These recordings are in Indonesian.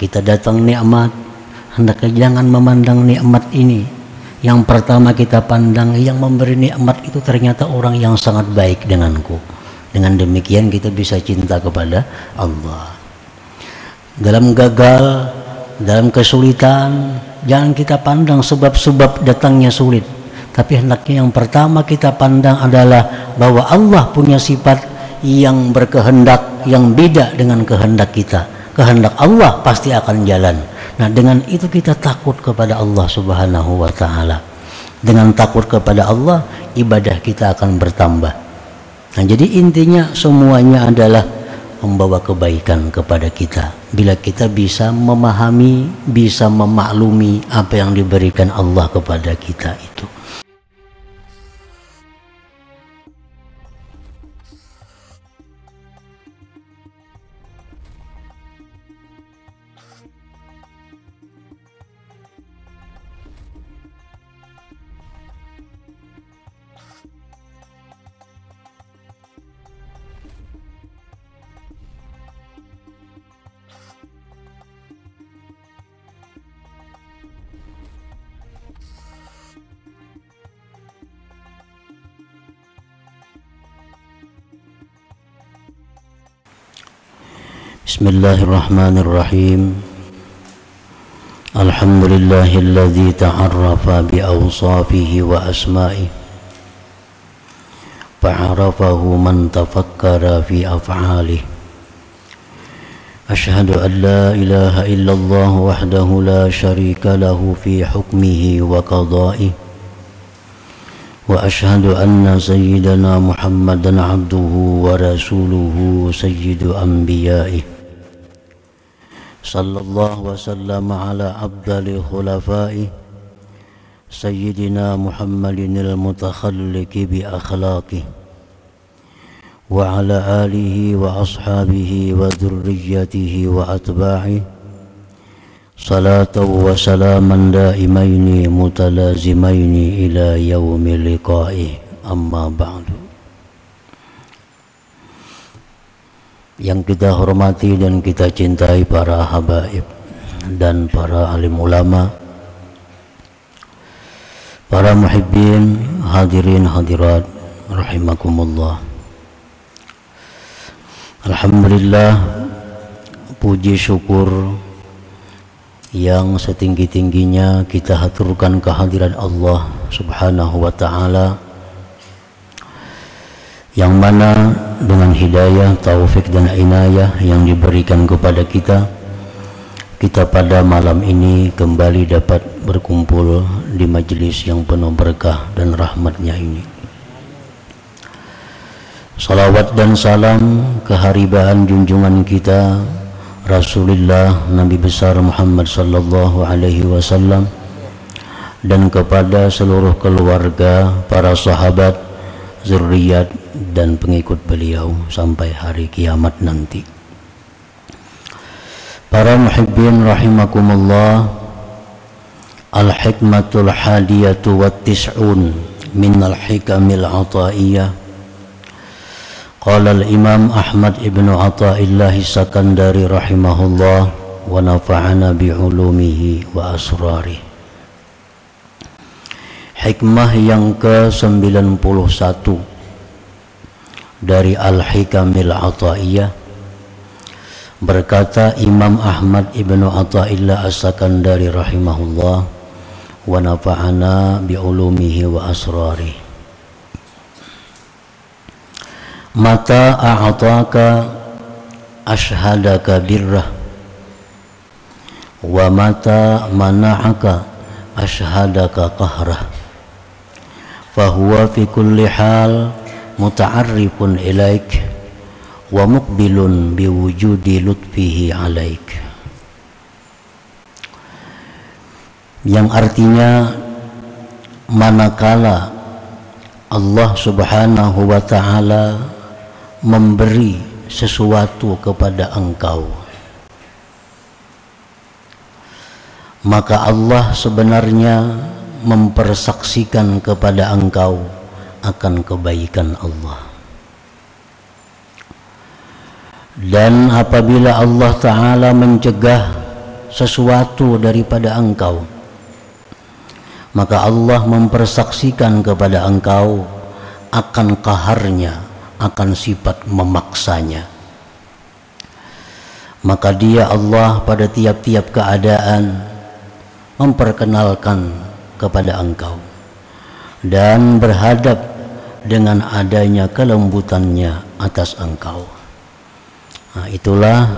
kita datang nikmat. Hendaknya jangan memandang nikmat ini. Yang pertama kita pandang yang memberi nikmat itu ternyata orang yang sangat baik denganku. Dengan demikian kita bisa cinta kepada Allah. Dalam gagal dalam kesulitan jangan kita pandang sebab-sebab datangnya sulit. Tapi hendaknya yang pertama kita pandang adalah bahwa Allah punya sifat yang berkehendak yang beda dengan kehendak kita kehendak Allah pasti akan jalan. Nah dengan itu kita takut kepada Allah subhanahu wa ta'ala. Dengan takut kepada Allah ibadah kita akan bertambah. Nah jadi intinya semuanya adalah membawa kebaikan kepada kita. Bila kita bisa memahami bisa memaklumi apa yang diberikan Allah kepada kita itu بسم الله الرحمن الرحيم. الحمد لله الذي تعرف بأوصافه وأسمائه فعرفه من تفكر في أفعاله. أشهد أن لا إله إلا الله وحده لا شريك له في حكمه وقضائه وأشهد أن سيدنا محمدا عبده ورسوله سيد أنبيائه. صلى الله وسلم على أفضل خلفائه سيدنا محمد المتخلق بأخلاقه وعلى آله وأصحابه وذريته وأتباعه صلاة وسلاما دائمين متلازمين إلى يوم لقائه. أما بعد. Yang kita hormati dan kita cintai para habaib dan para alim ulama para muhibbin hadirin hadirat rahimakumullah. Alhamdulillah puji syukur yang setinggi-tingginya kita haturkan kehadiran Allah subhanahu wa ta'ala yang mana dengan hidayah, taufik dan inayah yang diberikan kepada kita kita pada malam ini kembali dapat berkumpul di majelis yang penuh berkah dan rahmatnya ini. Salawat dan salam keharibaan junjungan kita Rasulullah Nabi besar Muhammad sallallahu alaihi wasallam dan kepada seluruh keluarga, para sahabat, zuriat dan pengikut beliau sampai hari kiamat nanti. Para muhibbin rahimakumullah Al-hikmatul hadiyatu wa tis'un min al-hikamil ataiyah Qala al-imam Ahmad ibn Ata'illah Sakandari rahimahullah wa nafa'ana bi'ulumihi wa asrarih Hikmah yang ke-91. Dari Al-Hikamil Ata'iyah. Berkata Imam Ahmad Ibnu Ata'illah As-Sakandari rahimahullah wa nafa'ana bi'ulumihi wa asrari mata a'ataka ashhadaka birrah. Wa mata mana'aka ashhadaka qahrah fi kulli hal muta'arrifun ilaik wa muqbilun biwujudi lutfihi alaik. Yang artinya manakala Allah subhanahu wa ta'ala memberi sesuatu kepada engkau maka Allah sebenarnya mempersaksikan kepada engkau akan kebaikan Allah. Dan apabila Allah Ta'ala mencegah sesuatu daripada engkau maka Allah mempersaksikan kepada engkau akan kaharnya akan sifat memaksanya. Maka dia Allah pada tiap-tiap keadaan memperkenalkan kepada engkau dan berhadap dengan adanya kelembutannya atas engkau nah, itulah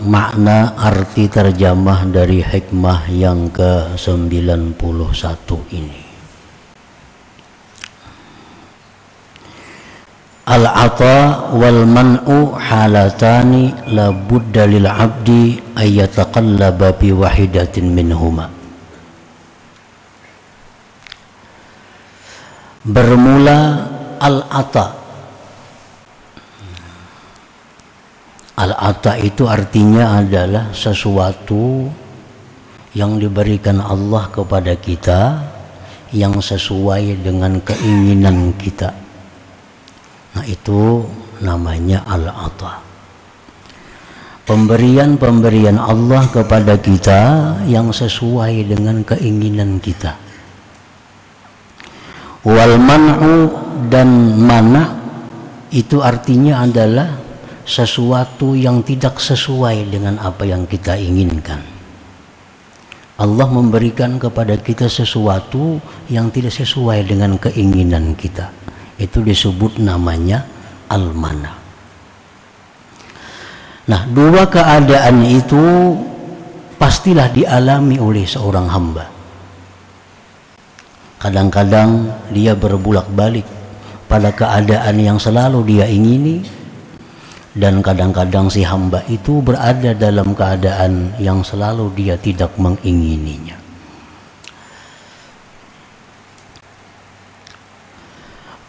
makna arti terjemah dari hikmah yang ke-91 ini. Al-ata wal man'u halatani la budda lil 'abdi ay yataqallaba bi wahidatin minhuma. Bermula al-ata Al-ata itu artinya adalah sesuatu yang diberikan Allah kepada kita yang sesuai dengan keinginan kita. Nah, itu namanya al-ata. Pemberian-pemberian Allah kepada kita yang sesuai dengan keinginan kita. Wal man'u dan mana itu artinya adalah sesuatu yang tidak sesuai dengan apa yang kita inginkan. Allah memberikan kepada kita sesuatu yang tidak sesuai dengan keinginan kita. Itu disebut namanya al-mana. Nah, dua keadaan itu pastilah dialami oleh seorang hamba. Kadang-kadang dia berbulak-balik pada keadaan yang selalu dia ingini, dan kadang-kadang si hamba itu berada dalam keadaan yang selalu dia tidak mengingininya.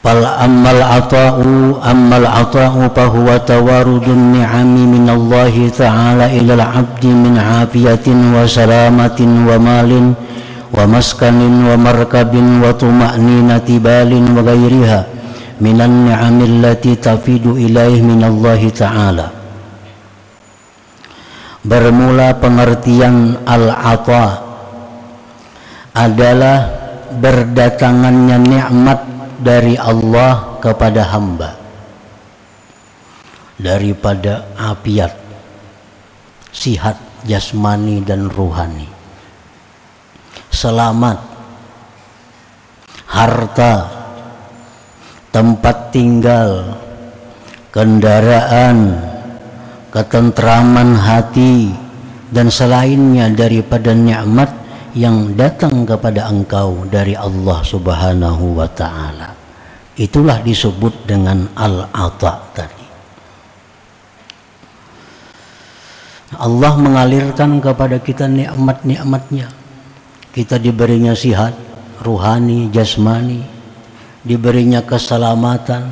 Fal ammal ata'u ammal ata'u fahuwa tawarudun ni'ami min Allah ta'ala ila al-'abdi min 'afiyatin wa salamatin wa malin markabin wa tuma'ninati balin wa ghairiha minan ni'amil lati tafidu ilaih minallahi ta'ala bermula pengertian al-ata adalah berdatangannya nikmat dari Allah kepada hamba daripada apiat sihat jasmani dan ruhani selamat harta tempat tinggal, kendaraan, ketentraman hati, dan selainnya daripada nikmat yang datang kepada engkau dari Allah Subhanahu wa taala. Itulah disebut dengan al-ata tadi. Allah mengalirkan kepada kita nikmat-nikmatnya. Kita diberinya sihat, ruhani, jasmani, diberinya keselamatan,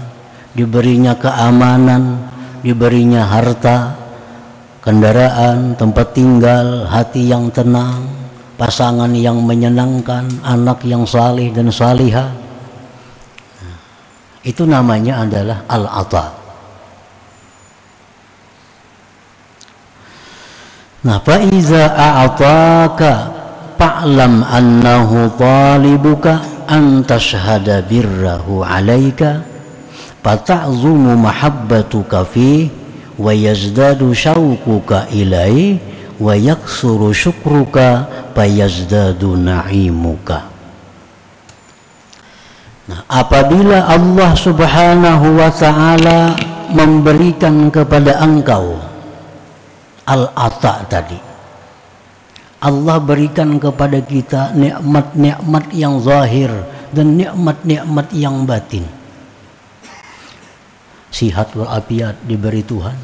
diberinya keamanan, diberinya harta, kendaraan, tempat tinggal, hati yang tenang, pasangan yang menyenangkan, anak yang salih dan salihah. Itu namanya adalah al-ata. Nah, fa'iza a'ataka fa'lam annahu talibuka an tashhada birrahu alaika fata'zumu mahabbatuka fi wa yazdadu syauquka ilai wa yaksuru syukruka fayazdadu na'imuka. Nah, apabila Allah Subhanahu wa taala memberikan kepada engkau al-ata tadi Allah berikan kepada kita nikmat-nikmat yang zahir dan nikmat-nikmat yang batin. Sihat walafiat diberi Tuhan,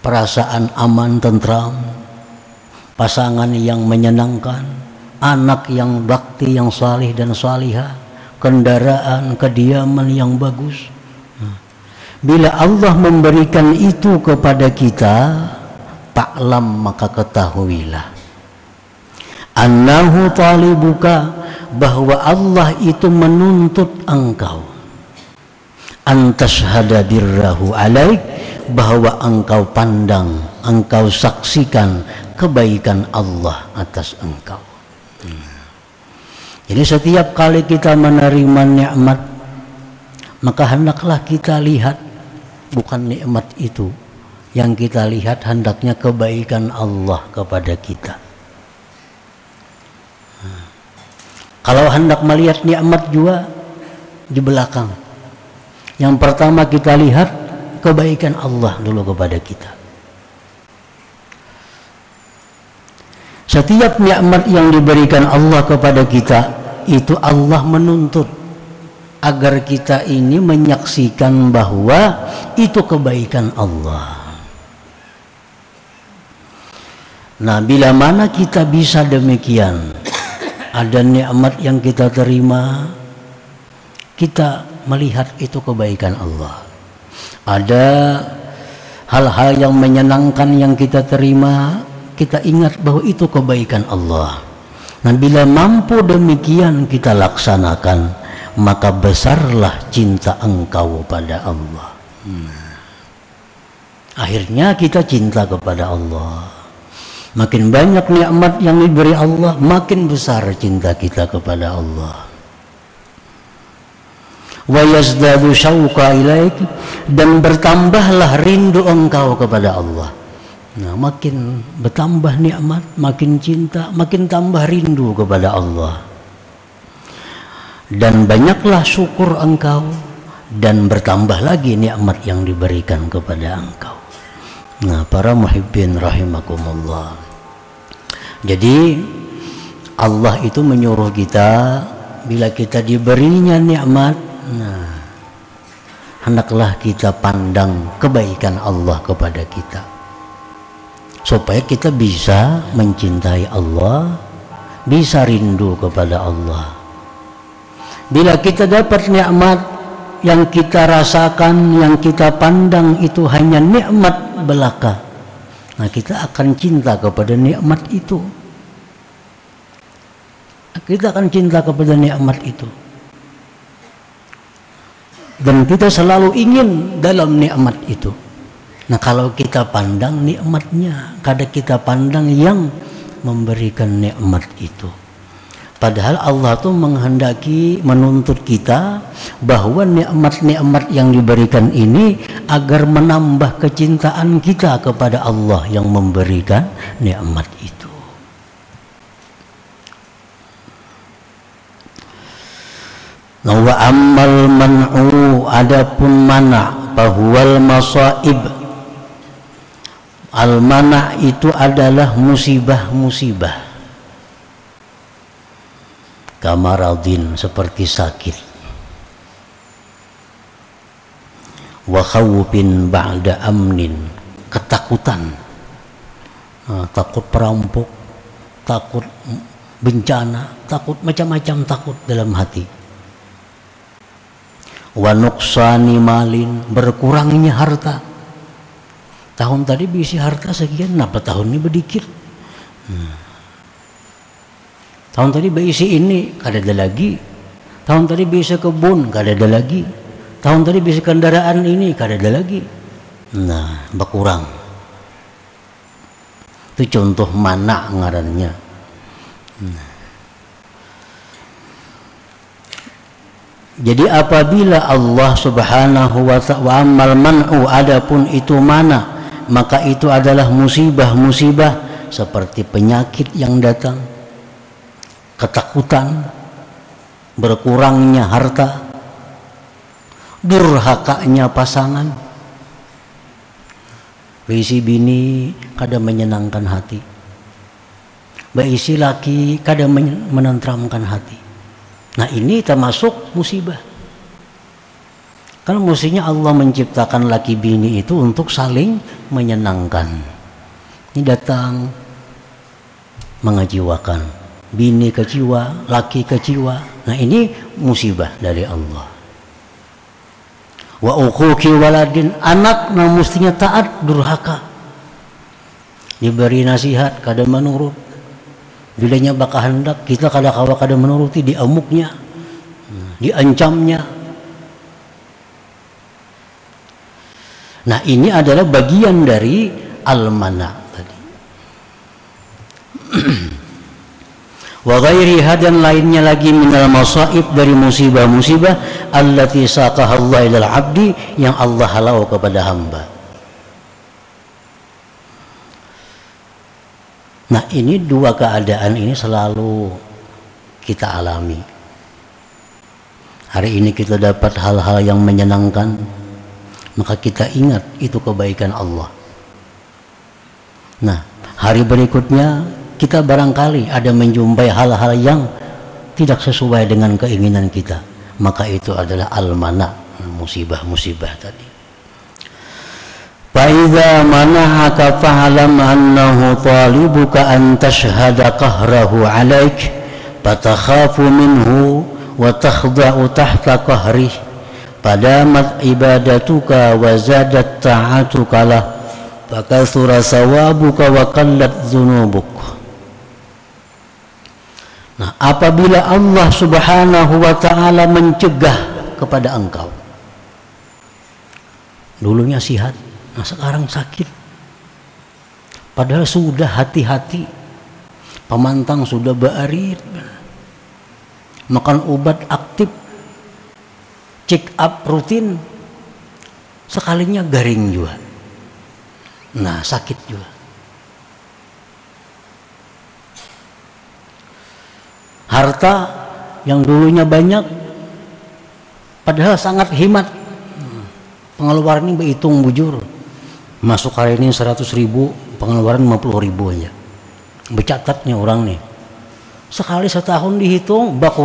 perasaan aman tentram, pasangan yang menyenangkan, anak yang bakti yang salih dan salihah, kendaraan kediaman yang bagus. Bila Allah memberikan itu kepada kita, taklam maka ketahuilah annahu talibuka bahwa Allah itu menuntut engkau antas birrahu alaik bahwa engkau pandang engkau saksikan kebaikan Allah atas engkau. Hmm. Jadi setiap kali kita menerima nikmat maka hendaklah kita lihat bukan nikmat itu yang kita lihat hendaknya kebaikan Allah kepada kita. Hmm. Kalau hendak melihat nikmat juga di belakang. Yang pertama kita lihat kebaikan Allah dulu kepada kita. Setiap nikmat yang diberikan Allah kepada kita itu Allah menuntut agar kita ini menyaksikan bahwa itu kebaikan Allah. Nah, bila mana kita bisa demikian, ada nikmat yang kita terima, kita melihat itu kebaikan Allah. Ada hal-hal yang menyenangkan yang kita terima, kita ingat bahwa itu kebaikan Allah. Nah bila mampu demikian kita laksanakan, maka besarlah cinta engkau pada Allah. Nah, akhirnya kita cinta kepada Allah. Makin banyak nikmat yang diberi Allah, makin besar cinta kita kepada Allah. Wa yazdadu syauqa ilaik dan bertambahlah rindu engkau kepada Allah Nah, makin bertambah nikmat, makin cinta, makin tambah rindu kepada Allah. Dan banyaklah syukur engkau dan bertambah lagi nikmat yang diberikan kepada engkau. Nah, para muhibbin rahimakumullah. Jadi Allah itu menyuruh kita bila kita diberinya nikmat, nah hendaklah kita pandang kebaikan Allah kepada kita supaya kita bisa mencintai Allah, bisa rindu kepada Allah. Bila kita dapat nikmat yang kita rasakan, yang kita pandang itu hanya nikmat belaka, nah kita akan cinta kepada nikmat itu. Kita akan cinta kepada nikmat itu. Dan kita selalu ingin dalam nikmat itu. Nah kalau kita pandang nikmatnya, kadang kita pandang yang memberikan nikmat itu. Padahal Allah tuh menghendaki menuntut kita bahwa nikmat-nikmat yang diberikan ini agar menambah kecintaan kita kepada Allah yang memberikan nikmat itu. Nah, wa ammal man'u adapun mana bahwal masaib Al-mana itu adalah musibah-musibah. Kamaradin seperti sakit. Wa khawfin ba'da amnin, ketakutan. Nah, takut perampok, takut bencana, takut macam-macam takut dalam hati. Wa nuksani malin, berkurangnya harta tahun tadi bisi harta sekian kenapa tahun ini berdikit hmm. Tahun tadi berisi ini kada ada lagi. Tahun tadi bisa kebun kada ada lagi. Tahun tadi bisa kendaraan ini kada ada lagi. Nah berkurang. Itu contoh mana ngarannya? Nah. Jadi apabila Allah Subhanahu wa ta'ala amal man'u adapun itu mana maka itu adalah musibah-musibah seperti penyakit yang datang, ketakutan, berkurangnya harta, durhakanya pasangan. Beisi bini kadang menyenangkan hati. Beisi laki kadang menentramkan hati. Nah ini termasuk musibah. Kan mestinya Allah menciptakan laki bini itu untuk saling menyenangkan. Ini datang mengajiwakan. Bini keciwa, laki keciwa. Nah ini musibah dari Allah. Wa ukuki waladin anak nah mestinya taat durhaka. Diberi nasihat kadang menurut. Bilanya bakal hendak kita kadang kawa kadang menuruti diamuknya, diancamnya, Nah ini adalah bagian dari al-mana tadi. wa ghairiha dan lainnya lagi minal masaib dari musibah-musibah allati saqaha Allah ilal abdi yang Allah halau kepada hamba. Nah ini dua keadaan ini selalu kita alami. Hari ini kita dapat hal-hal yang menyenangkan maka kita ingat itu kebaikan Allah. Nah hari berikutnya kita barangkali ada menjumpai hal-hal yang tidak sesuai dengan keinginan kita. Maka itu adalah almana musibah-musibah tadi. Faiza manahaka fahalam annahu talibuka an tashhada qahrahu alaik fatakhafu minhu wa takhda'u tahta qahrih padamat ibadatuka wa zadat ta'atuka lah fakasura sawabuka wa qallat dhunubuk. Nah, apabila Allah Subhanahu wa taala mencegah kepada engkau. Dulunya sihat, nah sekarang sakit. Padahal sudah hati-hati. Pemantang sudah baarit. Makan obat aktif. Check up rutin. Sekalinya garing juga. Nah, sakit juga. Harta yang dulunya banyak padahal sangat hemat pengeluaran ini berhitung bujur. Masuk hari ini 100 ribu pengeluaran 50 ribu aja. Bercatatnya orang nih. Sekali setahun dihitung bak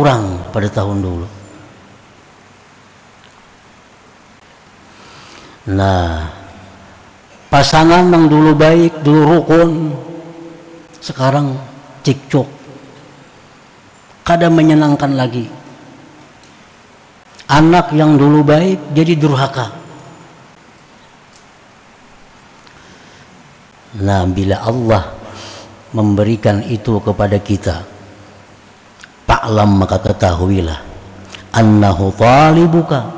pada tahun dulu. Nah pasangan yang dulu baik dulu rukun sekarang cekcok kada menyenangkan lagi. Anak yang dulu baik jadi durhaka. Nah bila Allah memberikan itu kepada kita Paklam maka ketahuilah annahu talibuka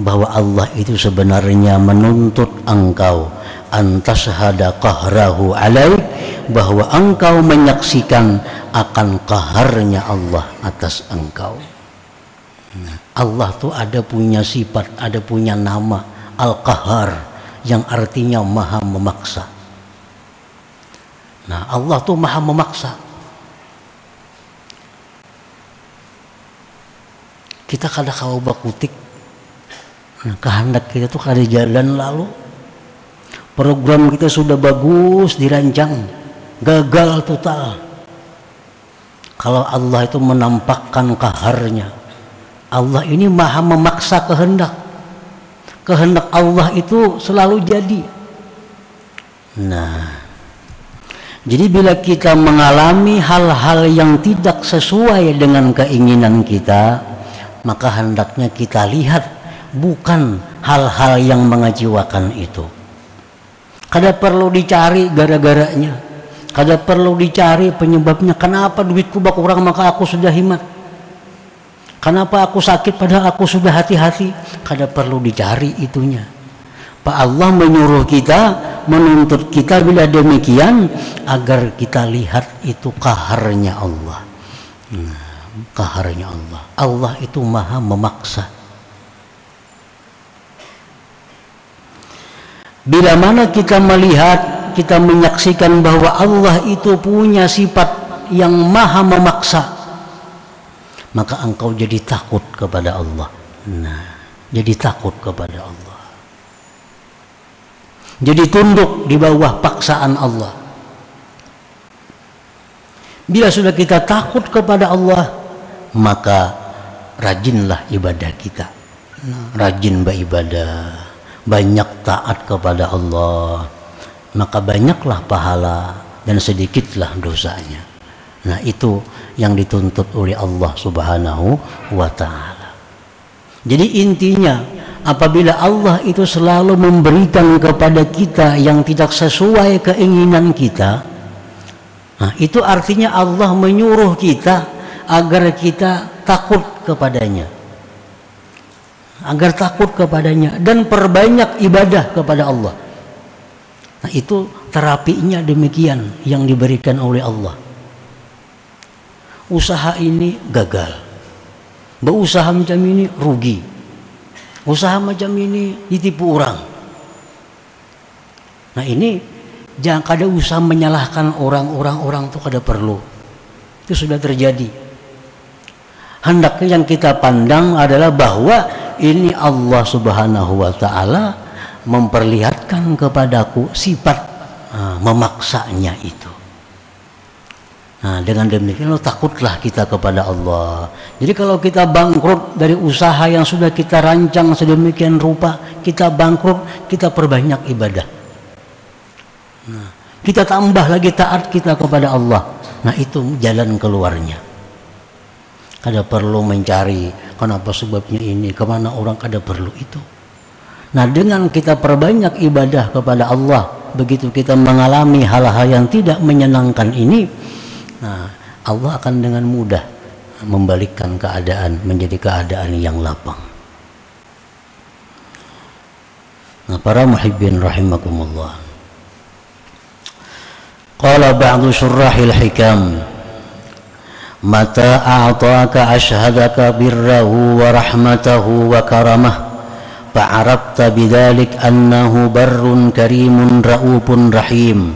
bahwa Allah itu sebenarnya menuntut engkau antashhada qahrahu alaik bahwa engkau menyaksikan akan kaharnya Allah atas engkau. Nah, Allah tuh ada punya sifat, ada punya nama Al-Qahar yang artinya maha memaksa. Nah, Allah tuh maha memaksa. Kita kada kau bakutik. Nah, kehendak kita tuh kada jalan lalu. Program kita sudah bagus dirancang, gagal total kalau Allah itu menampakkan kaharnya Allah ini maha memaksa kehendak. Kehendak Allah itu selalu jadi. Nah jadi bila kita mengalami hal-hal yang tidak sesuai dengan keinginan kita maka hendaknya kita lihat bukan hal-hal yang mengecewakan itu kada perlu dicari gara-garanya Kada perlu dicari penyebabnya. Kenapa duitku bak kurang maka aku sudah himat. Kenapa aku sakit padahal aku sudah hati-hati. Kada perlu dicari itunya. Pak Allah menyuruh kita, menuntut kita bila demikian agar kita lihat itu kaharnya Allah. Nah, kaharnya Allah. Allah itu maha memaksa. Bila mana kita melihat kita menyaksikan bahwa Allah itu punya sifat yang maha memaksa maka engkau jadi takut kepada Allah. Nah jadi takut kepada Allah. Jadi tunduk di bawah paksaan Allah. Bila sudah kita takut kepada Allah maka rajinlah ibadah kita. Rajin beribadah banyak taat kepada Allah maka banyaklah pahala dan sedikitlah dosanya. Nah, itu yang dituntut oleh Allah Subhanahu wa taala. Jadi intinya apabila Allah itu selalu memberikan kepada kita yang tidak sesuai keinginan kita, nah itu artinya Allah menyuruh kita agar kita takut kepadanya. Agar takut kepadanya dan perbanyak ibadah kepada Allah Nah, itu terapinya demikian yang diberikan oleh Allah. usaha ini gagal. Berusaha macam ini rugi. Usaha macam ini ditipu orang. Nah ini jangan kada usah menyalahkan orang-orang orang itu kada perlu. Itu sudah terjadi. Hendaknya yang kita pandang adalah bahwa ini Allah Subhanahu wa taala memperlihatkan kepadaku sifat uh, memaksanya itu. Nah, dengan demikian lo takutlah kita kepada Allah. Jadi kalau kita bangkrut dari usaha yang sudah kita rancang sedemikian rupa, kita bangkrut, kita perbanyak ibadah. Nah, kita tambah lagi taat kita kepada Allah. Nah, itu jalan keluarnya. Kada perlu mencari kenapa sebabnya ini, ke mana orang kada perlu itu. Nah, dengan kita perbanyak ibadah kepada Allah, begitu kita mengalami hal-hal yang tidak menyenangkan ini, Nah, Allah akan dengan mudah membalikkan keadaan menjadi keadaan yang lapang. Nah, para muhibbin rahimakumullah. Qala ba'du syurrahil hikam متى أعطاك أشهدك بره ورحمته وكرمه؟ فعرفت بذلك أنه بر كريم رؤوف رحيم.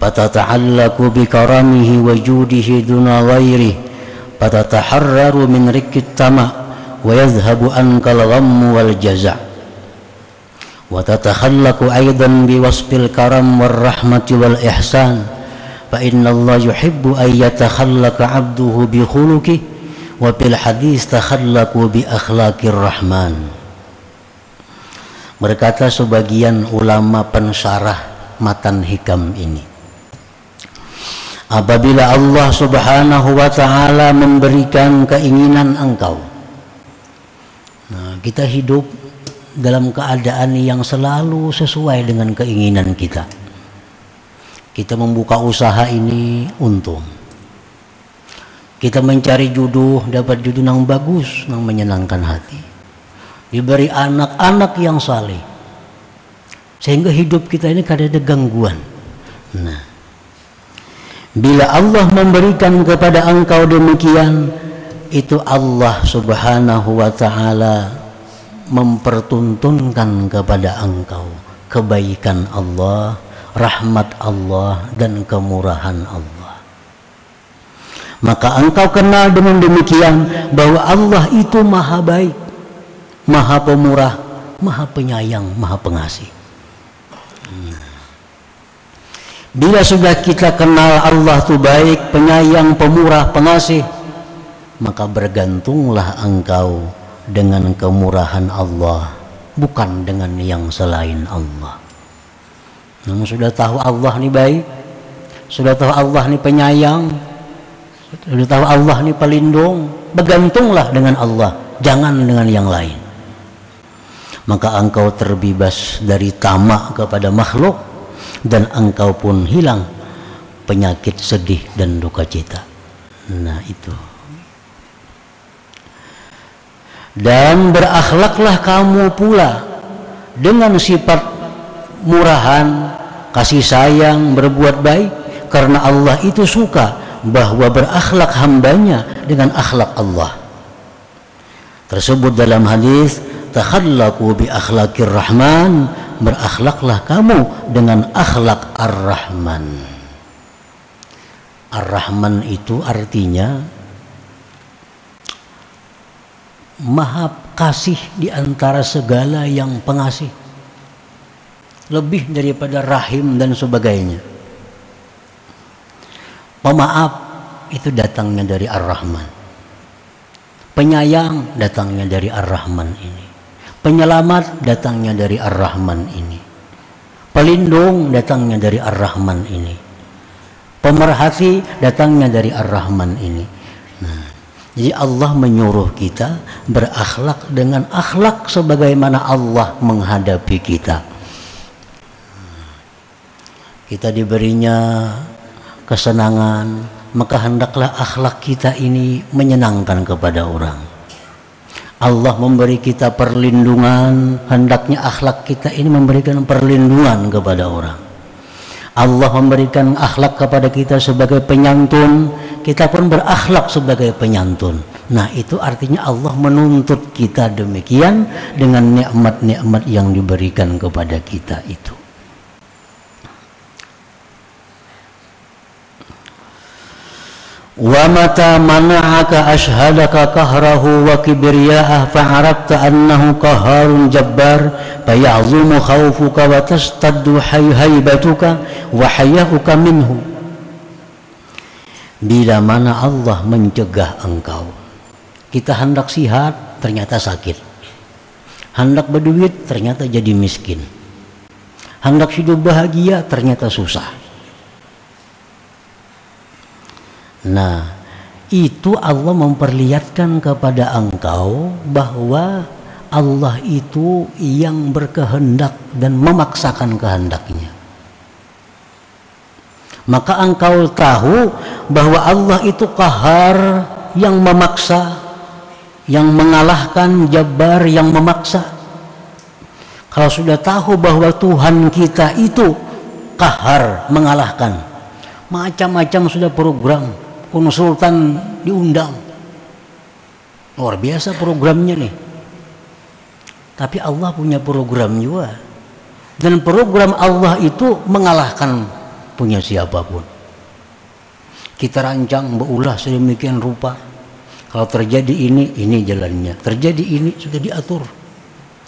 فتتعلق بكرمه وجوده دون غيره. فتتحرر من رك التمع ويذهب عنك الغم والجزع. وتتخلق أيضا بوصف الكرم والرحمة والإحسان. فإن الله يحب أن يتخلق عبده بخلقه وفي الحديث تخلقوا بأخلاق الرحمن berkata sebagian ulama pensyarah matan hikam ini apabila Allah Subhanahu wa taala memberikan keinginan engkau. Nah, kita hidup dalam keadaan yang selalu sesuai dengan keinginan kita. Kita membuka usaha ini untung. Kita mencari jodoh, dapat jodoh yang bagus, yang menyenangkan hati. Diberi anak-anak yang saleh. Sehingga hidup kita ini kada ada gangguan. Nah, Bila Allah memberikan kepada engkau demikian, itu Allah Subhanahu wa taala mempertuntunkan kepada engkau kebaikan Allah, rahmat Allah dan kemurahan Allah. Maka engkau kenal dengan demikian bahwa Allah itu maha baik, maha pemurah, maha penyayang, maha pengasih. Bila sudah kita kenal Allah itu baik, penyayang, pemurah, pengasih, maka bergantunglah engkau dengan kemurahan Allah, bukan dengan yang selain Allah. Namun sudah tahu Allah ini baik, sudah tahu Allah ini penyayang, sudah tahu Allah ini pelindung, bergantunglah dengan Allah, jangan dengan yang lain. Maka engkau terbebas dari tamak kepada makhluk dan engkau pun hilang penyakit sedih dan duka cita. Nah itu. Dan berakhlaklah kamu pula dengan sifat murahan, kasih sayang, berbuat baik karena Allah itu suka bahwa berakhlak hambanya dengan akhlak Allah. Tersebut dalam hadis takhallaqu bi akhlaqir rahman berakhlaklah kamu dengan akhlak Ar-Rahman. Ar-Rahman itu artinya maha kasih di antara segala yang pengasih. Lebih daripada rahim dan sebagainya. Pemaaf itu datangnya dari Ar-Rahman. Penyayang datangnya dari Ar-Rahman ini. Penyelamat datangnya dari Ar-Rahman ini. Pelindung datangnya dari Ar-Rahman ini. Pemerhati datangnya dari Ar-Rahman ini. Nah, jadi Allah menyuruh kita berakhlak dengan akhlak sebagaimana Allah menghadapi kita. Kita diberinya kesenangan, maka hendaklah akhlak kita ini menyenangkan kepada orang. Allah memberi kita perlindungan hendaknya akhlak kita ini memberikan perlindungan kepada orang Allah memberikan akhlak kepada kita sebagai penyantun, kita pun berakhlak sebagai penyantun. Nah, itu artinya Allah menuntut kita demikian dengan nikmat-nikmat yang diberikan kepada kita itu. ومتى منعك أشهدك كهره وكبرياءه فعرفت أنه قهار جبار فيعظم خوفك وتشتد هيبتك وحياؤك منه Bila mana Allah mencegah engkau Kita hendak sihat ternyata sakit Hendak berduit ternyata jadi miskin Hendak hidup bahagia ternyata susah Nah, itu Allah memperlihatkan kepada engkau bahwa Allah itu yang berkehendak dan memaksakan kehendaknya. Maka engkau tahu bahwa Allah itu kahar yang memaksa, yang mengalahkan jabar yang memaksa. Kalau sudah tahu bahwa Tuhan kita itu kahar mengalahkan, macam-macam sudah program konsultan diundang. Luar biasa programnya nih. Tapi Allah punya program juga. Dan program Allah itu mengalahkan punya siapa pun. Kita rancang berulah sedemikian rupa. Kalau terjadi ini ini jalannya. Terjadi ini sudah diatur.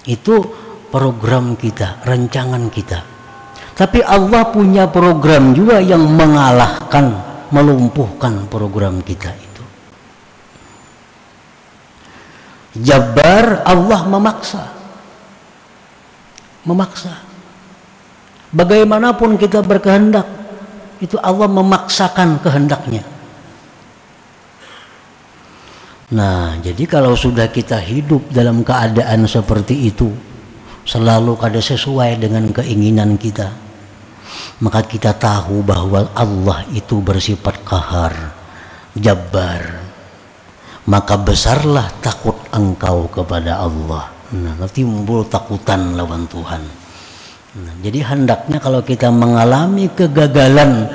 Itu program kita rancangan kita. Tapi Allah punya program juga yang mengalahkan melumpuhkan program kita itu. Jabar Allah memaksa. Memaksa. Bagaimanapun kita berkehendak, itu Allah memaksakan kehendaknya. Nah, jadi kalau sudah kita hidup dalam keadaan seperti itu, selalu kada sesuai dengan keinginan kita, maka kita tahu bahwa Allah itu bersifat kahar, jabbar. Maka besarlah takut engkau kepada Allah. Nah, nanti takutan lawan Tuhan. Nah, jadi hendaknya kalau kita mengalami kegagalan,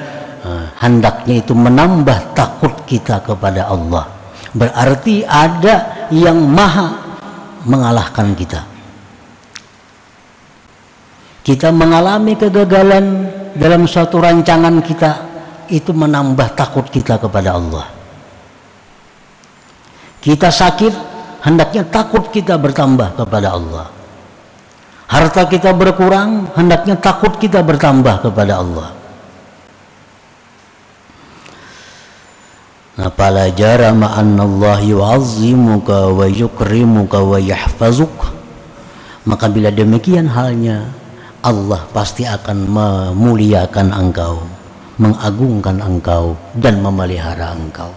uh, hendaknya itu menambah takut kita kepada Allah. Berarti ada yang maha mengalahkan kita. Kita mengalami kegagalan, dalam suatu rancangan kita itu menambah takut kita kepada Allah. Kita sakit, hendaknya takut kita bertambah kepada Allah. Harta kita berkurang, hendaknya takut kita bertambah kepada Allah. Apala jara ma'anna Allah yu'azzimuka wa yukrimuka wa yahfazuk. Maka bila demikian halnya, Allah pasti akan memuliakan engkau, mengagungkan engkau dan memelihara engkau.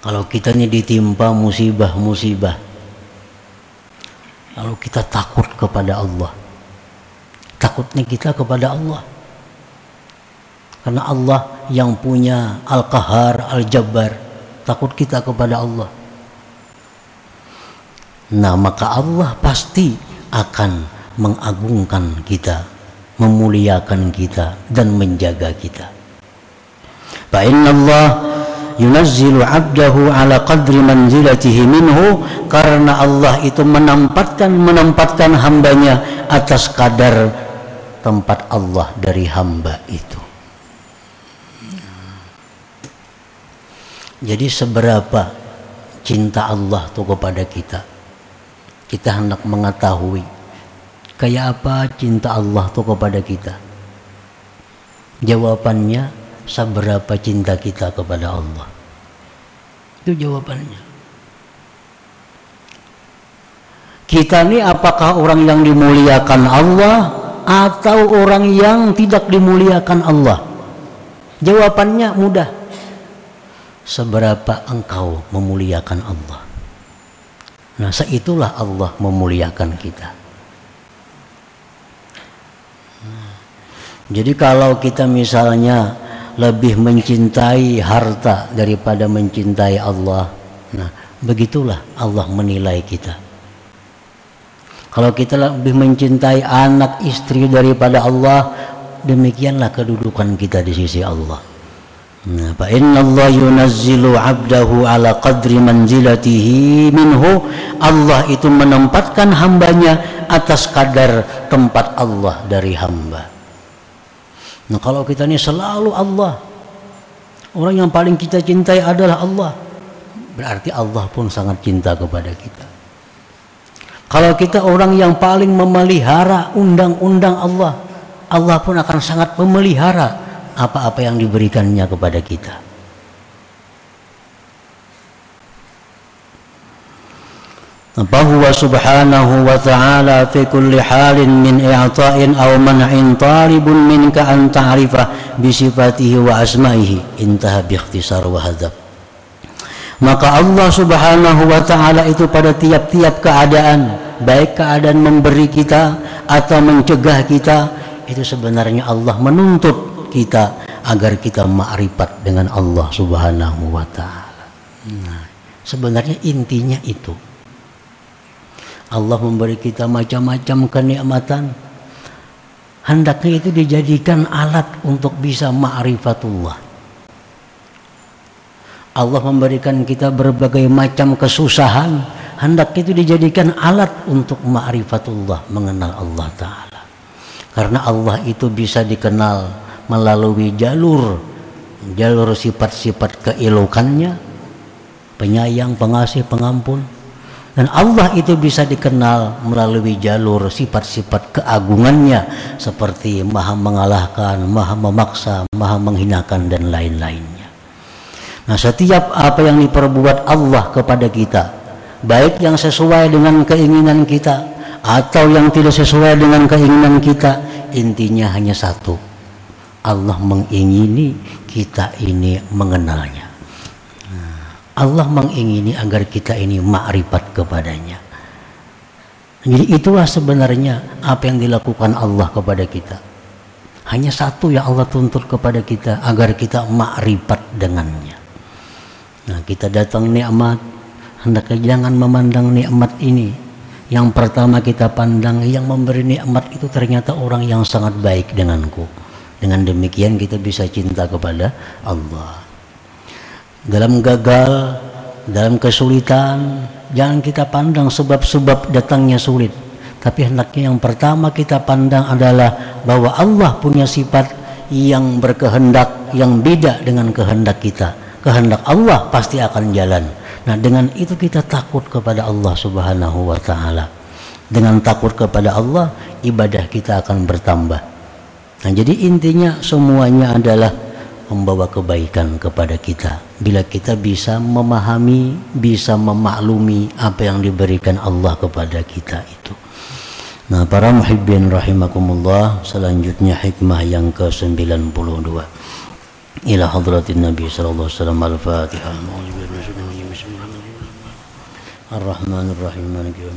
Kalau kita ini ditimpa musibah-musibah, lalu kita takut kepada Allah. Takutnya kita kepada Allah. Karena Allah yang punya Al-Qahar, Al-Jabbar, takut kita kepada Allah. Nah, maka Allah pasti akan mengagungkan kita, memuliakan kita dan menjaga kita. Fa Allah yunazzilu 'abdahu ala qadri manzilatihi minhu karena Allah itu menempatkan menempatkan hambanya atas kadar tempat Allah dari hamba itu. Jadi seberapa cinta Allah tuh kepada kita kita hendak mengetahui kayak apa cinta Allah tuh kepada kita. Jawabannya seberapa cinta kita kepada Allah. Itu jawabannya kita ini apakah orang yang dimuliakan Allah atau orang yang tidak dimuliakan Allah? Jawabannya mudah. Seberapa engkau memuliakan Allah Nah, seitulah Allah memuliakan kita. Jadi kalau kita misalnya lebih mencintai harta daripada mencintai Allah, nah begitulah Allah menilai kita. Kalau kita lebih mencintai anak istri daripada Allah, demikianlah kedudukan kita di sisi Allah. Nah, fa inna Allah yunazzilu 'abdahu ala qadri manzilatihi minhu. Allah itu menempatkan hambanya atas kadar tempat Allah dari hamba. Nah, kalau kita ini selalu Allah, orang yang paling kita cintai adalah Allah. Berarti Allah pun sangat cinta kepada kita. Kalau kita orang yang paling memelihara undang-undang Allah, Allah pun akan sangat memelihara apa-apa yang diberikannya kepada kita. فهو سبحانه وتعالى في كل حال من إعطاء أو منع طالب منك أن تعرفه بصفاته وأسمائه انتهى باختصار وهذا maka Allah subhanahu wa ta'ala itu pada tiap-tiap keadaan baik keadaan memberi kita atau mencegah kita itu sebenarnya Allah menuntut kita agar kita ma'rifat dengan Allah subhanahu wa ta'ala. Nah, sebenarnya intinya itu. Allah memberi kita macam-macam kenikmatan. Hendaknya itu dijadikan alat untuk bisa ma'rifatullah. Allah memberikan kita berbagai macam kesusahan. Hendak itu dijadikan alat untuk ma'rifatullah mengenal Allah Ta'ala. Karena Allah itu bisa dikenal melalui jalur jalur sifat-sifat keelokannya penyayang, pengasih, pengampun dan Allah itu bisa dikenal melalui jalur sifat-sifat keagungannya seperti maha mengalahkan, maha memaksa, maha menghinakan dan lain-lainnya Nah, setiap apa yang diperbuat Allah kepada kita, baik yang sesuai dengan keinginan kita atau yang tidak sesuai dengan keinginan kita, intinya hanya satu. Allah mengingini kita ini mengenalnya. Allah mengingini agar kita ini makrifat kepadanya. Jadi itulah sebenarnya apa yang dilakukan Allah kepada kita. Hanya satu yang Allah tuntut kepada kita agar kita makrifat dengannya. Nah, kita datang nikmat, hendaknya jangan memandang nikmat ini. Yang pertama kita pandang yang memberi nikmat itu ternyata orang yang sangat baik denganku. Dengan demikian kita bisa cinta kepada Allah. Dalam gagal, dalam kesulitan, jangan kita pandang sebab-sebab datangnya sulit. Tapi hendaknya yang pertama kita pandang adalah bahwa Allah punya sifat yang berkehendak yang beda dengan kehendak kita kehendak Allah pasti akan jalan. Nah, dengan itu kita takut kepada Allah Subhanahu wa taala. Dengan takut kepada Allah, ibadah kita akan bertambah. Nah, jadi intinya semuanya adalah membawa kebaikan kepada kita. Bila kita bisa memahami, bisa memaklumi apa yang diberikan Allah kepada kita itu. Nah, para muhibbin rahimakumullah, selanjutnya hikmah yang ke-92. Ila hadratin Nabi sallallahu alaihi wasallam al-Fatihah. Ar-Rahmanir Rahim. Maliki